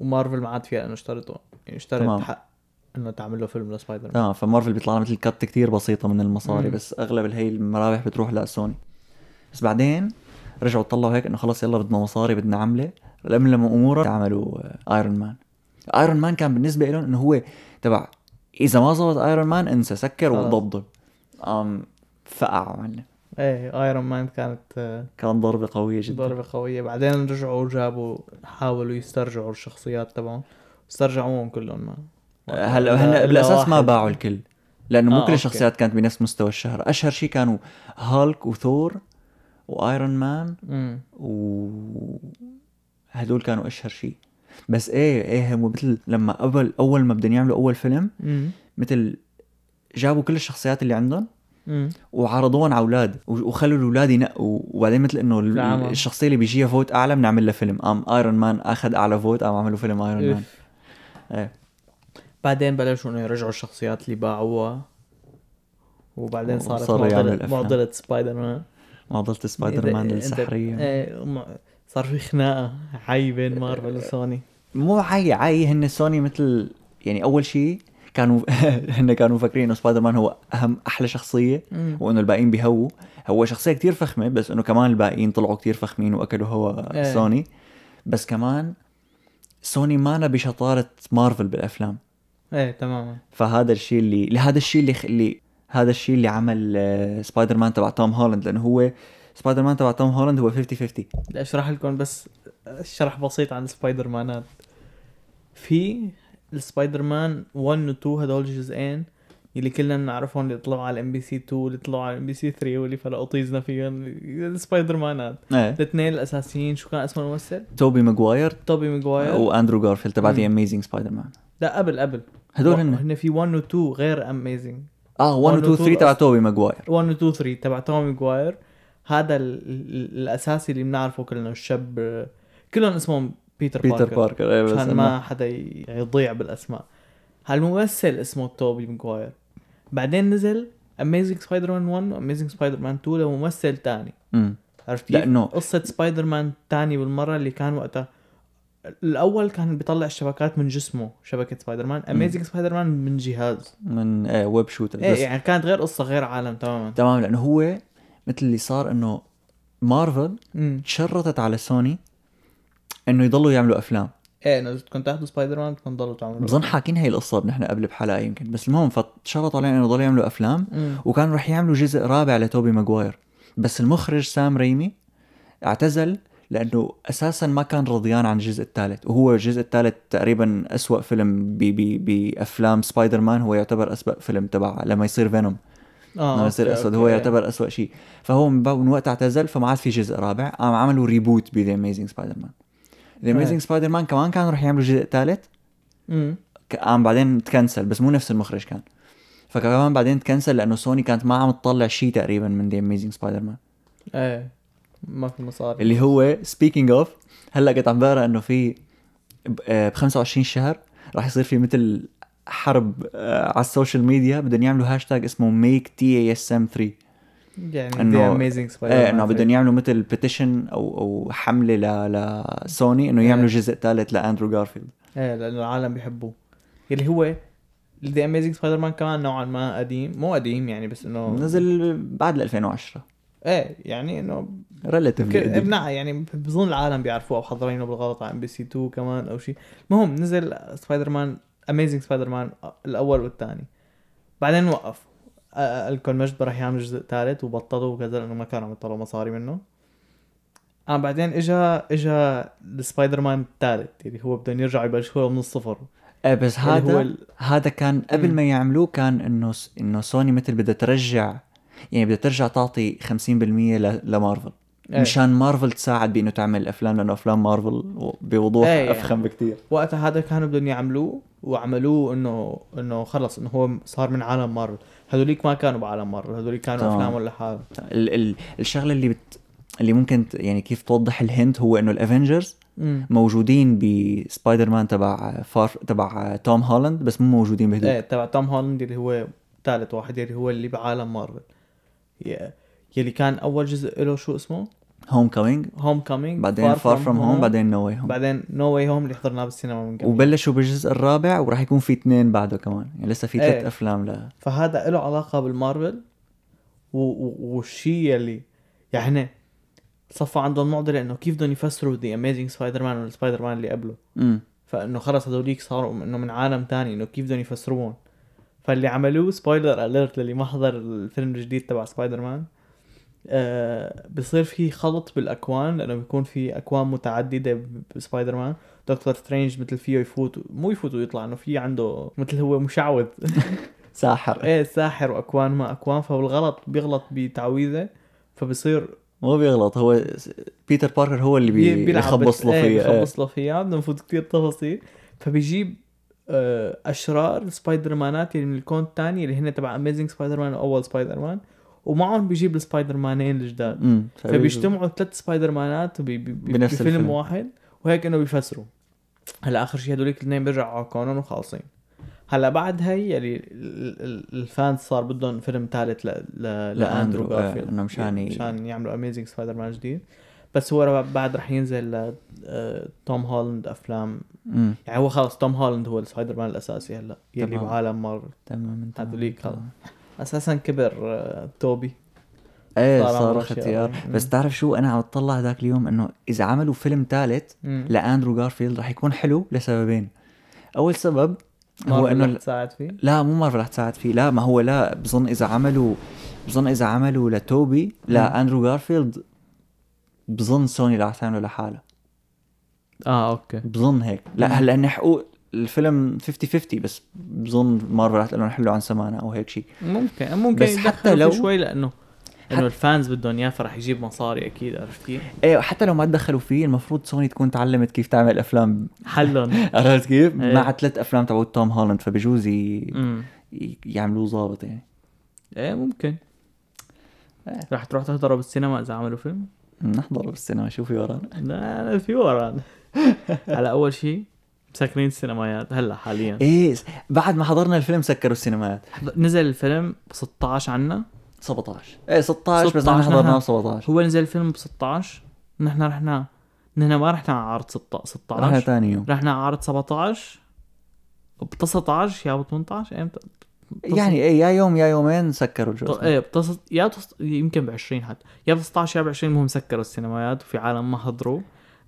ومارفل ما عاد فيها إنه يعني اشترت تمام. حق إنه تعمل له فيلم لسبايدر مان. آه فمارفل بيطلع لها مثل كـ كتير بسيطة من المصاري مم. بس أغلب هي المرابح بتروح لسوني بس بعدين رجعوا طلعوا هيك إنه خلص يلا بدنا مصاري بدنا عملة لملموا امورها عملوا ايرون مان ايرون مان كان بالنسبة لهم إنه هو تبع إذا ما زبط ايرون مان انسى سكر خلاص. وضبضه قام فقع معنا إيه ايرون مان كانت آه كان ضربة قوية جدا. ضربة قوية. بعدين رجعوا جابوا حاولوا يسترجعوا الشخصيات تبعهم. استرجعوهم كلهم. هلا هن إلا بالأساس ما. باعوا الكل؟ لأنه مو آه، كل. الشخصيات كانت بنفس مستوى الشهرة أشهر شيء كانوا هالك وثور وآيرون مان امم و هدول كانوا أشهر شيء بس إيه إيه هم مثل لما أول أول ما بدهم يعملوا أول فيلم مثل جابوا كل الشخصيات اللي عندهم وعرضوهم على أولاد وخلوا الأولاد ينقوا وبعدين مثل إنه ال-. الشخصية اللي بيجيها vote أعلى بنعمل لها فيلم. قام آيرون مان أخذ أعلى vote قام عملوا فيلم آيرون مان. إيه. بعدين بلشوا إنه يرجعوا الشخصيات اللي باعوها. وبعدين صارت يعملوا معضلة. معضلة سبايدر مان معضله سبايدر مان إيه، م- صار في خناقة حي بين مارفل وسوني. مو عي عي هن سوني مثل يعني أول شيء كانوا [LAUGHS] هن كانوا مفكرين إنه سبايدر مان هو اهم أحلى شخصية وإنه الباقيين بيهووا. هو شخصية كتير فخمة بس إنه كمان الباقيين طلعوا كتير فخمين وأكلوا هو إيه. سوني. بس كمان سوني مانا بشطاره مارفل بالأفلام. إيه تماما. فهذا الشيء اللي لهذا الشيء اللي اللي هذا الشيء اللي عمل آه، سبايدر مان تبع توم هولاند لأنه هو سبايدر مان تبع توم هولاند هو 50 50 بدي أشرح لكم بس شرح بسيط عن سبايدر مانات في السبايدر مان 1 و 2 هدول الجزئين اللي كلنا بنعرفهم اللي طلعوا على ام بي سي 2 اللي طلعوا على ام بي سي 3 واللي فلقوا طيزنا فيهم. السبايدر مانات إيه. الاثنين الأساسيين شو كان اسمه الممثل؟ توبي ماجواير. توبي ماجواير. واندرو جارفيلد تبع. The Amazing Spider-Man لا قبل قبل. هدول هن. هن في 1 و 2 غير Amazing آه 1 و 2 3 تبع توبي ماجواير. 1 و 2 3 تبع توبي ماجواير. هذا ال- ال- الأساسي اللي بنعرفه كلنا الشاب. كلهم اسمهم بيتر, بيتر باركر, باركر إيه عشان ما حدا يضيع بالأسماء. هالممثل اسمه توبي ماجواير. بعدين نزل Amazing Spider-Man 1 و Amazing Spider-Man 2 لممثل امم عرفت كيف؟ لأنه قصة سبايدر مان تاني بالمرة اللي كان وقتها. الأول كان بيطلع الشبكات من جسمه شبكة سبايدر مان Amazing Spider-Man من جهاز. من آه web shooter إيه يعني كانت غير قصة غير عالم تماما. تمام لأنه هو مثل اللي صار إنه مارفل تشرطت على سوني إنه يضلوا يعملوا أفلام. إيه انه بدكم تاخذوا سبايدر مان بدكم تضلوا تعملوا بظن حاكين هي القصة نحن قبل بحلقة يمكن بس المهم فتشرطوا عليهم إنه يضلوا يعملوا أفلام مم. وكانوا رح يعملوا جزء رابع لتوبي ماجواير بس المخرج سام ريمي اعتزل لأنه أساسا ما كان رضيان عن الجزء الثالث وهو الجزء الثالث تقريبا أسوأ فيلم ب- ب- بأفلام سبايدر مان هو يعتبر أسوأ فيلم تبع لما يصير فينوم. آه لما يصير أسود. هو يعتبر أسوأ شيء. فهو من من وقت اعتزل فما عاد في جزء رابع قام عملوا reboot ب The Amazing Spider-Man The Amazing Spider-Man كمان كانوا رح يعملوا جزء ثالث امم قام بعدين تكنسل بس مو نفس المخرج كان. فكمان بعدين تكنسل لأنه سوني كانت ما عم تطلع شيء تقريبا من The Amazing Spider-Man إيه ما في مصاري. اللي هو speaking of هلأ كنت عم بقرأ إنه في ب 25 شهر راح يصير في مثل حرب آه، على السوشيال ميديا بدهم يعملوا هاشتاج اسمه Make TASM 3 يعني Amazing Spider إيه إنه بدهم يعملوا مثل petition أو أو حملة ل لسوني إنه يعملوا إيه. جزء ثالث لاندرو جارفيلد إيه لأنه العالم بيحبوه. اللي هو The Amazing Spider-Man كمان نوعا ما قديم. مو قديم يعني بس إنه نزل بعد 2010 إيه يعني إنه relatively ك- بنع يعني بظن العالم بيعرفوه أو حضرينه بالغلط على إم بي سي 2 كمان أو شيء المهم نزل سبايدر مان Amazing Spider-Man الأول والثاني. بعدين وقف. الكل مفكر راح يعمل جزء ثالث وبطلوا وكذا لأنه ما كانوا عم يطلعوا مصاري منه آه بعدين اجى اجى السبايدر مان الثالث اللي هو بدهم يرجعوا يبلشوا من الصفر إيه بس هذا هو ال... هذا كان قبل. ما يعملوه كان إنه إنه سوني مثل بدها ترجع يعني بدها ترجع تعطي 50% ل- لمارفل إيه. مشان مارفل تساعد بإنه تعمل أفلام لأنه أفلام مارفل بوضوح إيه. أفخم بكثير وقتها هذا كانوا بدهم يعملوه وعملوه إنه إنه خلص إنه هو صار من عالم مارفل. هذوليك ما كانوا بعالم مارفل هذوليك كانوا. افلامهم لحالهم ال ال الشغلة اللي بت اللي ممكن ت- يعني كيف توضح ال hint هو إنه ال Avengers موجودين بسبايدر مان تبع Far تبع توم هولاند بس مو موجودين بهدول إيه تبع توم هولاند اللي هو ثالث واحد اللي هو اللي بعالم مارفل. يلي كان أول جزء له شو اسمه؟ Homecoming Homecoming بعدين Far From Home بعدين No Way Home بعدين No Way Home اللي حضرناه بالسينما من قبل. وبلشوا بالجزء الرابع وراح يكون في اثنين بعده كمان. يعني لسه في ثلاث إيه. أفلام ل فهذا له علاقة بالمارفل و... و... والشيء يلي يعني صفى عندهم معضلة إنه كيف بدهم يفسروا The Amazing Spider-Man وال Spider-Man اللي قبله. امم فإنه خلص هذوليك صاروا إنه من عالم تاني إنه كيف بدهم يفسروهم. فاللي عملوه spoiler alert للي ما حضر الفيلم الجديد تبع سبايدر مان آه بصير في خلط بالأكوان لأنه بيكون في أكوان متعددة ب Spider-Man Doctor Strange مثل فيه يفوت مو يفوت ويطلع إنه في عنده مثل هو مشعوذ. [LAUGHS] ساحر. إيه ساحر وأكوان ما أكوان. فبالغلط بيغلط بتعويذة فبصير مو بيغلط هو Peter Parker هو اللي بي... بيخبص له بت- فيه إيه إيه. بيخبص له فيها بدنا نفوت كثير تفاصيل. فبيجيب آه، أشرار سبايدر مانات اللي من الكون الثاني اللي هن تبع Amazing Spider-Man وأول سبايدر مان ومعهم بيجيب السبايدر مانين الجداد فبيجتمعوا ثلاث سبايدر مانات بي بي بي بنفس بفيلم الفيلم. واحد وهيك إنه بيفسروا هلا آخر شيء هدوليك الاثنين بيرجعوا على كونهم وخالصين هلا بعد هي ال- ال fans صار بدهم فيلم ثالث ل... ل... لأندرو آه، جارفيلد. إنه مشان ي- مشان يعملوا Amazing Spider-Man جديد. بس هو بعد رح ينزل آه، Tom Holland أفلام. امم يعني هو خلص Tom Holland هو السبايدر مان الأساسي هلا يلي. بعالم مارفل. تمام تمام، هذوليك. خلص. أساسا كبر آه، Tobey. إيه صار صار عمره شيء ختيار قريب. بس تعرف شو؟ أنا عم اطلع ذاك اليوم إنه إذا عملوا فيلم ثالث. ل Andrew Garfield رح يكون حلو لسببين. أول سبب هو إنه رح تساعد فيه؟ لا مو مارفل رح تساعد فيه. لا ما هو لا بظن إذا عملوا بظن إذا عملوا ل Tobey لا Andrew Garfield بظن سوني رح تعمله لحالها آه أوكي. بظن هيك. لا. هلأ حقوق الفيلم 50 50 بس بظن مارفل رح تقول حلوا عن سمانا أو هيك شيء ممكن ممكن بس حتى لو- شوي لأنه انه ال fans بدهم إياه فرح يجيب مصاري أكيد عرفت كيف؟ إيه حتى لو ما تدخلوا فيه المفروض سوني تكون تعلمت كيف تعمل أفلام حلهم [LAUGHS] عرفت كيف؟ إيه. مع ثلاث أفلام تبعت Tom Holland فبجوز يعملوه ظابط يعني إيه ممكن إيه. رح تروح تحضره بالسينما إذا عملوا فيلم؟ نحضره بالسينما شو في ورانا لا لا في ورانا [LAUGHS] على أول شيء مسكرين السينمايات هلا حاليا. إيه بعد ما حضرنا الفيلم سكروا السينمات نزل الفيلم ب 16 عنا؟ 17 إيه 16 بس 16 نحن حضرناه ب 17 هو نزل الفيلم ب 16 نحن رحنا نحن ما رحنا على عرض 16 رحنا 16 ثاني يوم. رحنا على عرض 17 ب 19 يا ب 18 إمتى؟ يعني إيه يا يوم يا يومين سكروا الجو إيه بتص... يا بتص... يمكن ب 20 حتى. يا ب 16 يا ب 20 المهم سكروا السينمايات وفي عالم ما حضروا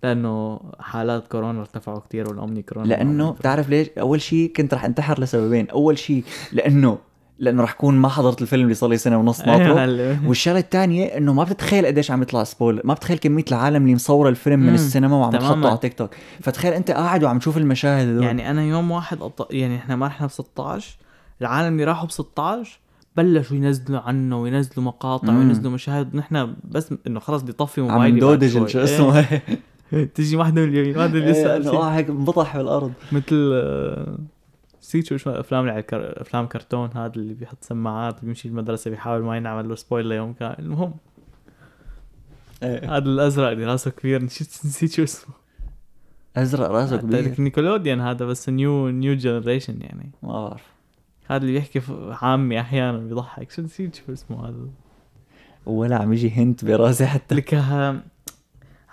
لأنه حالات كورونا ارتفعوا كثير والاومنيكرون لأنه بتعرف ليش؟ أول شيء كنت رح انتحر لسببين. أول شيء لأنه لأنه رح كون ما حضرت الفيلم اللي صار لي سنة ونص ناطره. والشغلة الثانية إنه ما بتتخيل قديش عم يطلع spoiler ما بتتخيل كمية العالم اللي مصورة الفيلم من. السينما وعم. تحطه على تيك توك. فتخيل أنت قاعد وعم تشوف المشاهد هدول يعني أنا يوم واحد أط... يعني إحنا ما رحنا ب 16 العالم اللي راحوا ب 16 بلشوا ينزلوا عنه وينزلوا مقاطع مم. وينزلوا مشاهد. نحن بس إنه خلص بدي طفي عم موبايلي ندودج شوي. شو اسمه. [LAUGHS] [LAUGHS] إيه. تيجي واحدة من اليمين واحدة من اليسار. شي. آه هيك انبطح بالأرض. مثل آه، نسيت شو اسمه أفلام الكر... أفلام كرتون هذا اللي بيحط سماعات بيمشي المدرسة بيحاول ما ينعمل له سبويل ليوم كامل المهم. إيه. هذا الأزرق اللي راسه كبير نسيت شو اسمه. أزرق راسه كبير. Nickelodeon هذا بس new new generation يعني. ما بعرف. هذا اللي بيحكي عامي أحيانا بيضحك. شو نسيت شو اسمه هذا؟ ولا عم يجي hint براسي حتى. لك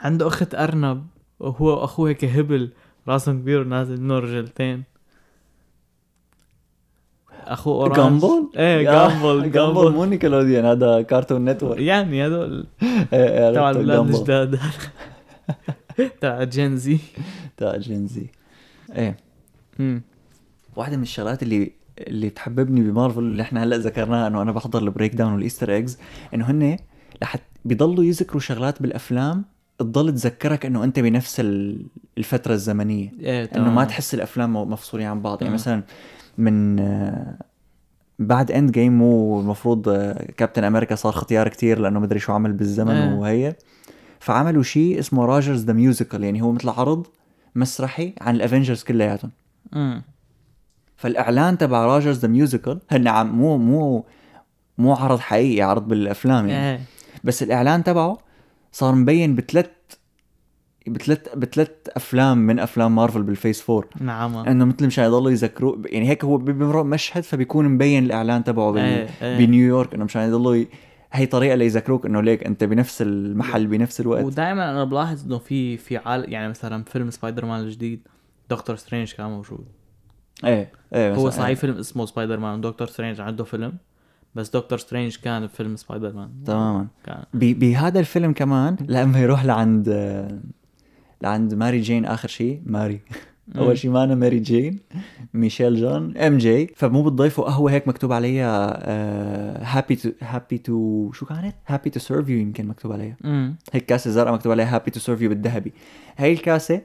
عنده أخت أرنب وهو واخوه هيك هبل رأسهم كبير ونازل منه رجلتين. أخوه orange. Gumball؟ إيه Gumball Gumball مو Nickelodeon هذا Cartoon Network. يعني هذول إيه، تبع عرفت البلاد Gumball. الجداد [LAUGHS] تبع Gen Z. تبع Gen Z إيه. واحدة من الشغلات اللي اللي بتحببني بمارفل اللي إحنا هلأ ذكرناها إنه أنا بحضر ال breakdown وال Easter eggs إنه هن لحت بيضلوا يذكروا شغلات بالأفلام تضل تذكرك إنه أنت بنفس ال- الفترة الزمنية إيه إنه. ما تحس الأفلام مفصولين عن بعض يعني. مثلا من بعد Endgame مو المفروض Captain America صار ختيار كتير لأنه مدري شو عمل بالزمن إيه. وهي فعملوا شيء اسمه Rogers The Musical يعني هو مثل عرض مسرحي عن ال Avengers كلياتهم. فالإعلان تبع Rogers The Musical هن عم مو مو مو عرض حقيقي عرض بالأفلام يعني إيه بس الإعلان تبعه صار مبين بثلاث بثلاث بثلاث أفلام من أفلام مارفل بال phase 4 نعم. إنه مثل مشان يضلوا يذكروا يعني هيك هو بمرق مشهد فبيكون مبين الإعلان تبعه بال... إيه إيه. بنيويورك إنه مشان يضلوا ي... هي طريقة ليذكروك إنه ليك أنت بنفس المحل بنفس الوقت. ودائما أنا بلاحظ إنه في في عال يعني مثلا فيلم سبايدر مان الجديد Doctor Strange كان موجود. إيه إيه هو صحيح إيه. فيلم اسمه Spider-Man و Doctor Strange عنده فيلم. بس Doctor Strange كان بفيلم سبايدر مان. تماما. كان. بهذا الفيلم كمان لما يروح لعند لعند Mary Jane آخر شيء Mary. أول شيء معنا Mary Jane Michelle Jones MJ. فمو بتضيفوا قهوه هيك مكتوب عليها happy to happy to شو كانت؟ happy to serve you يمكن مكتوب عليها. هيك كاسة زرقاء مكتوب عليها happy to serve you بالذهبي. هاي الكاسة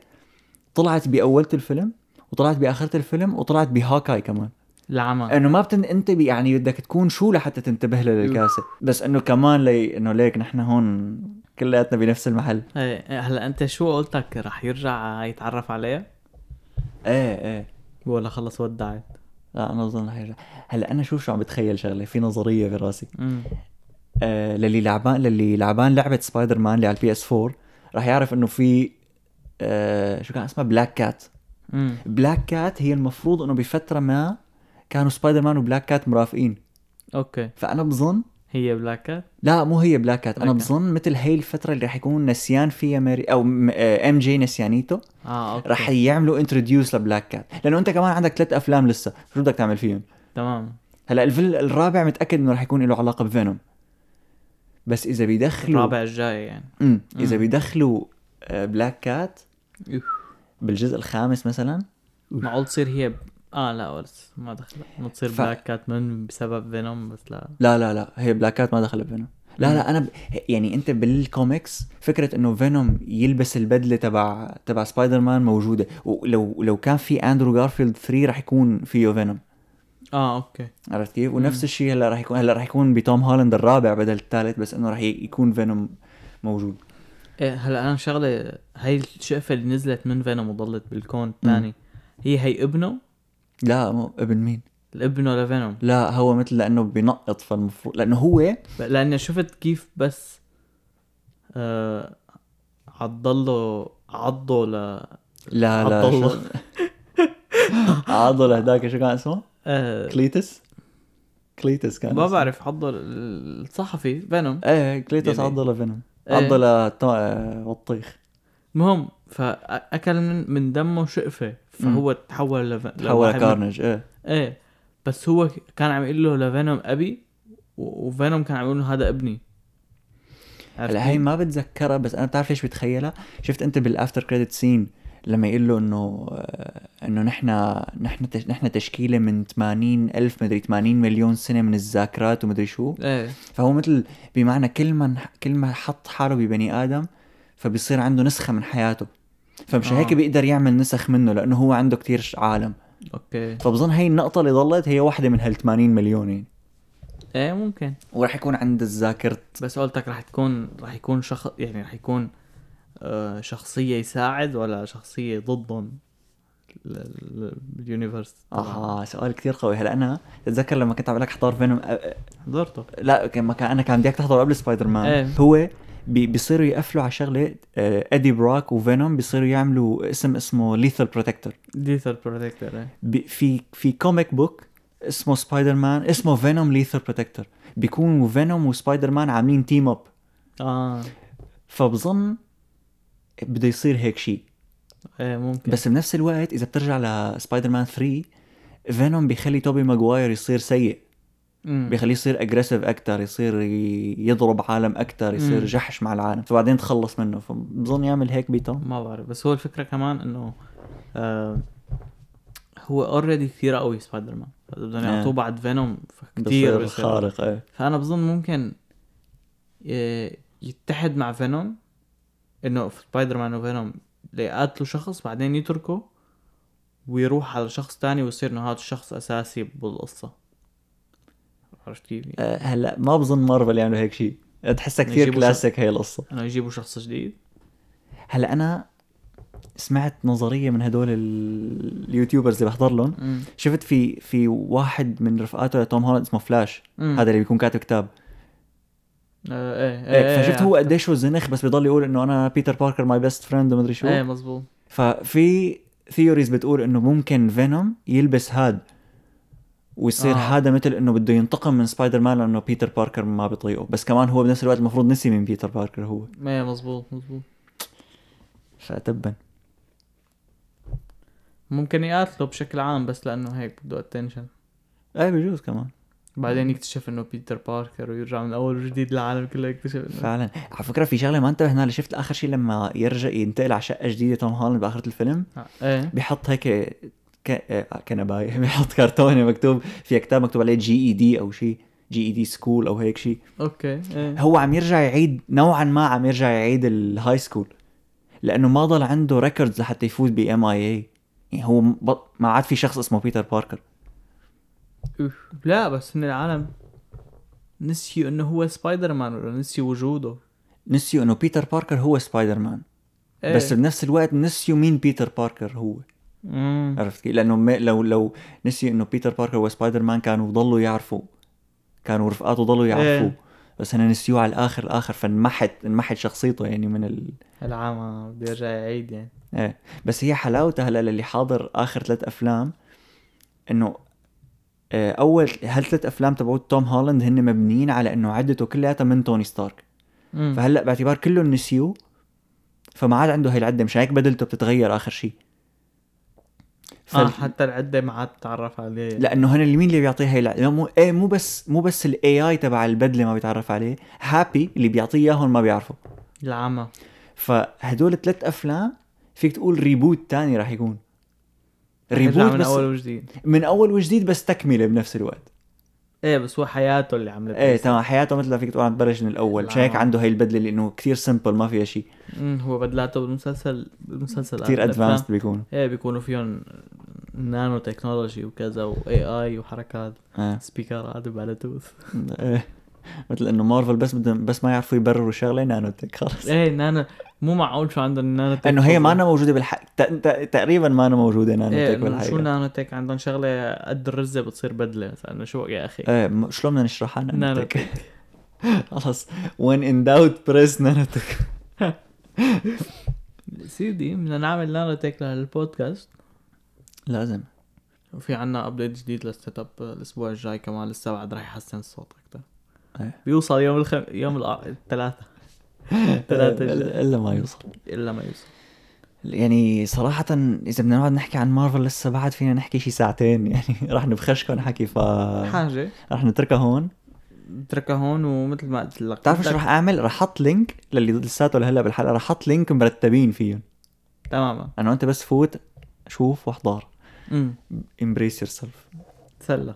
طلعت باولة الفيلم وطلعت باخرة الفيلم وطلعت ب Hawkeye كمان. العمى إنه ما بتنتبه يعني بدك تكون شو لحتى تنتبه له للكاسة. بس إنه كمان لي إنه ليك نحن هون كلياتنا بنفس المحل. إيه هلا أنت شو قلتك رح يرجع يتعرف عليها إيه إيه. ولا خلص ودعت؟ لا أنا بظن رح يرجع. هلا أنا شوف شو عم بتخيل شغلة؟ في نظرية براسي آه للي لعبان للي لعبان لعبة سبايدر مان اللي على ال PS 4 رح يعرف إنه في آه شو كان اسمها؟ Black Cat Black Cat هي المفروض إنه بفترة ما كانوا Spider-Man و Black Cat مرافقين. أوكي. فأنا بظن هي Black Cat لا مو هي Black Cat. أنا. بظن مثل هي الفترة اللي رح يكون نسيان فيها Mary أو MJ نسيانيته آه أوكي. رح يعملوا introduce لبلاك كات. لأنه أنت كمان عندك ثلاث أفلام لسه. شو بدك تعمل فيهم؟ تمام. هلأ الفيلم الرابع متأكد إنه رح يكون له علاقة بفينوم. بس إذا بيدخلوا الرابع الجاي يعني. امم إذا. بيدخلوا آه، بلاك كات. بالجزء الخامس مثلا. معقول تصير هي. آه لا بس ما دخل. ما تصير ف- بلاك كات من بسبب فينوم بس لا. لا لا لا. هي بلاك كات ما دخل بفينوم لا لا أنا ب... يعني أنت بالكوميكس فكرة إنه فينوم يلبس البدلة تبع تبع سبايدر مان موجودة. ولو لو كان في اندرو جارفيلد 3 رح يكون فيه فينوم آه أوكي. عرفت كيف؟ ونفس. الشيء هلأ رح يكون هلأ رح يكون بتوم هولاند الرابع بدل الثالث بس إنه رح ي- يكون فينوم موجود. إيه هلأ أنا شغلة هاي الشقفة اللي نزلت من فينوم وضلت بالكون الثاني هي هي ابنه لا مو ابن مين؟ الابنه لفينوم لا هو مثل لأنه بينقط فالمفروض لأنه هو لأني شفت كيف بس آه عضله عضه ل لا لا عضله. شو عضله هداك شو كان اسمه؟ آه كليتس كليتس كان ما. بعرف عضه الصحفي فينوم إيه كليتس يعني- عضله فينوم إيه. عضله تو- آه، المهم فأكل من من دمه شقفه فهو تحول لف... تحول لكارنج إيه. إيه. بس هو كان عم يقول له لفينوم أبي و- وفينوم كان عم يقول له هذا ابني. هلا هي؟ ما بتذكرها بس أنا بتعرف ليش بتخيلها؟ شفت أنت بالافتر كريدت سين لما يقول له إنه آه، إنه نحن نحن نحن تشكيلة من 80 ألف مدري 80 مليون سنة من الذاكرات ومدري شو. إيه. فهو مثل بمعنى كل ما كل ما حط حاله ببني آدم فبيصير عنده نسخة من حياته. فمش آه. هيك بيقدر يعمل نسخ منه لأنه هو عنده كتير عالم. أوكي. فبظن هي النقطة اللي ضلت هي واحدة من هال 80 مليون يعني. إيه ممكن. وراح يكون عند الذاكرة. بس قلتك رح تكون رح يكون شخص يعني رح يكون آه شخصية يساعد ولا شخصية ضدهم ال- ال- بال universe تبعهم؟ آها سؤال كتير قوي. هلا أنا تتذكر لما كنت عم لك احضر فينوم أ- حضرته. لا لما كان أنا كان بدي اياك تحضر قبل سبايدر مان. إيه. هو بيصيروا يقفلوا على شغلة ادي بروك وفينوم بيصيروا يعملوا اسم اسمه Lethal Protector Lethal Protector في في comic book اسمه سبايدر مان اسمه فينوم Lethal Protector بيكونوا فينوم وسبايدر مان عاملين team up آه. فبظن بده يصير هيك شيء إيه ممكن. بس بنفس الوقت إذا بترجع لسبايدر مان 3 فينوم بيخلي توبي ماجواير يصير سيء. بيخليه يصير aggressive أكثر يصير يضرب عالم أكثر يصير مم. جحش مع العالم. فبعدين تخلص منه. فبظن يعمل هيك بتوم ما بعرف. بس هو الفكرة كمان إنه آه هو already كثير قوي سبايدر مان بدهم آه. يعطوه بعد فينوم كثير خارق إيه. فأنا بظن ممكن ي- يتحد مع فينوم إنه سبايدر مان وفينوم يقاتلوا شخص بعدين يتركه ويروح على شخص تاني ويصير إنه هذا الشخص أساسي بالقصة. عرفت كيف؟ يعني هلا ما بظن مارفل يعملوا هيك شيء تحسها كثير كلاسيك هي القصة. انه يجيبوا شخص جديد؟ هلا أنا سمعت نظرية من هدول ال- ال YouTubers اللي بحضر لهم. شفت في في واحد من رفقاته لتوم هولاند اسمه فلاش. مم. هذا اللي بيكون كاتب كتاب. آه إيه إيه، إيه فشفت هو عرفت. قديش هو زنخ بس بيضل يقول إنه أنا بيتر باركر my best friend ومدري شو. إيه مزبوط ففي theories بتقول إنه ممكن فينوم يلبس هاد. ويصير آه. هذا مثل إنه بده ينتقم من سبايدر مان لأنه بيتر باركر ما بيطيقه. بس كمان هو بنفس الوقت المفروض نسي من بيتر باركر هو. إيه مزبوط مزبوط فتبا ممكن يقاتلوا بشكل عام بس لأنه هيك بده attention إيه بجوز كمان. بعدين يكتشف إنه بيتر باركر ويرجع من أول وجديد العالم كله يكتشف إنه فعلا. على فكرة في شغلة ما انتبهنا لها. شفت آخر شيء لما يرجع ينتقل على شقة جديدة توم هولاند بآخرة الفيلم؟ آه، إيه. بيحط هيك كنبايه [LAUGHS] بيحط كرتونه مكتوب فيها كتاب مكتوب عليه جي اي دي أو شيء جي اي دي سكول أو هيك شيء أوكي إيه. هو عم يرجع يعيد نوعا ما عم يرجع يعيد ال high school لأنه ما ضل عنده records لحتى يفوت ب MIT يعني هو ما عاد في شخص اسمه بيتر باركر أوف. لا بس ان العالم نسيوا إنه هو سبايدر مان ولا نسيوا وجوده؟ نسيوا إنه بيتر باركر هو سبايدر مان إيه. بس بنفس الوقت نسيوا مين بيتر باركر هو. مم. عرفت كيف؟ لأنه ما لو لو نسيوا إنه بيتر باركر هو سبايدر مان كانوا ضلوا يعرفوا كانوا رفقاته ضلوا يعرفوه إيه. بس هن نسيوه على الآخر الآخر فانمحت انمحت شخصيته يعني من ال... العام بده يرجع يعيد يعني إيه بس هي حلاوتها هلأ للي حاضر آخر ثلاث أفلام إنه آه، أول هالثلاث أفلام تبعوت توم هولاند هن مبنيين على إنه عدته كلياتها من توني ستارك مم. فهلأ باعتبار كلهم نسيوه فما عاد عنده هي العدة مش هيك بدلته بتتغير آخر شيء آه حتى العدة ما عاد تعرف عليه. لأنه هن اللي مين اللي بيعطيه هي. مو إيه مو بس مو بس ال AI تبع البدلة ما بيتعرف عليه هابي اللي بيعطيه إياهم ما بيعرفوا العامة. فهدول ثلاث أفلام فيك تقول reboot تاني راح يكون. reboot من بس أول وجديد. من أول وجديد بس تكملة بنفس الوقت. إيه بس هو حياته اللي عملت إيه تمام حياته مثل ما فيك تقول عم تبلش من الأول مش هيك لا. عنده هي البدلة اللي إنه كثير simple ما فيها شيء هو بدلاته بالمسلسل بالمسلسل كثير. advanced بيكون إيه بيكونوا فيهم nano technology وكذا و AI وحركات آه. سبيكرات بلوتوث. إيه. مثل إنه مارفل بس بدهم بس ما يعرفوا يبرروا شغلة nano tech خلص إيه نانو مو معقول شو عندهم nano tech إنه هي ما. أنا موجوده بالحق تقريبا ما أنا موجودة نانو إيه tech شو بالحقيقة nano tech عندهم شغلة قد الرزة بتصير بدلة مثلا. انه شو يا أخي. إيه شلون بدنا نشرحها nano tech خلص when in doubt press nano tech [LAUGHS] سيدي بدنا نعمل نانو تك للبودكاست لازم. وفي عنا update جديد لل setup الأسبوع الجاي كمان لسه بعد رح يحسن الصوت أكثر إيه. بيوصل يوم الخم... يوم الثلاثاء [LAUGHS] ثلاثة. الا ما يوصل. إلا ما يوصل. يعني صراحة إذا بدنا نقعد نحكي عن مارفل لسه بعد فينا نحكي شي ساعتين. [LAUGHS] يعني رح نبخشكم حكي ف حاجة. رح نتركها هون. اتركها هون ومثل ما قلت لك. بتعرف شو رح أعمل؟ رح أحط link للي لساته لهلأ بالحلقة رح أحط link مرتبين فيهم. تماما. انه انت بس فوت شوف وأحضر. impress yourself سله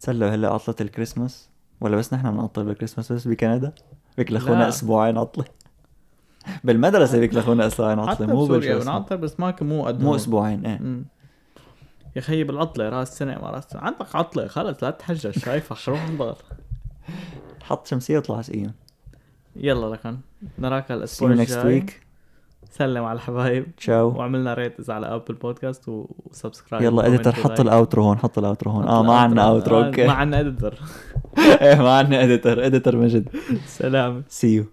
تسلوا هلا عطلة الكريسماس؟ ولا بس نحن بنعطل بالكريسماس بس بكندا؟ بيكلخونا لا. أسبوعين عطلة. [LAUGHS] بالمدرسة بيكلخونا أسبوعين حتى عطلة مو بسوريا بنعطل بس ما مو قد مو. أسبوعين إيه. يا خيي بالعطلة راس سنة ما راس سنة. عندك عطلة خلص لا تحجج. شايفة روح انضغط حط شمسية واطلع سقيهم يلا لكن نراك الأسبوع الجاي. سلم على الحبايب. تشاو. وعملنا rate على Apple Podcast و subscribe. يلا editor حط. ال outro هون حط ال outro هون. آه ما عندنا. outro okay. ما عندنا editor [LAUGHS] إيه ما عندنا اديتر اديتر مجد. سلام. See you.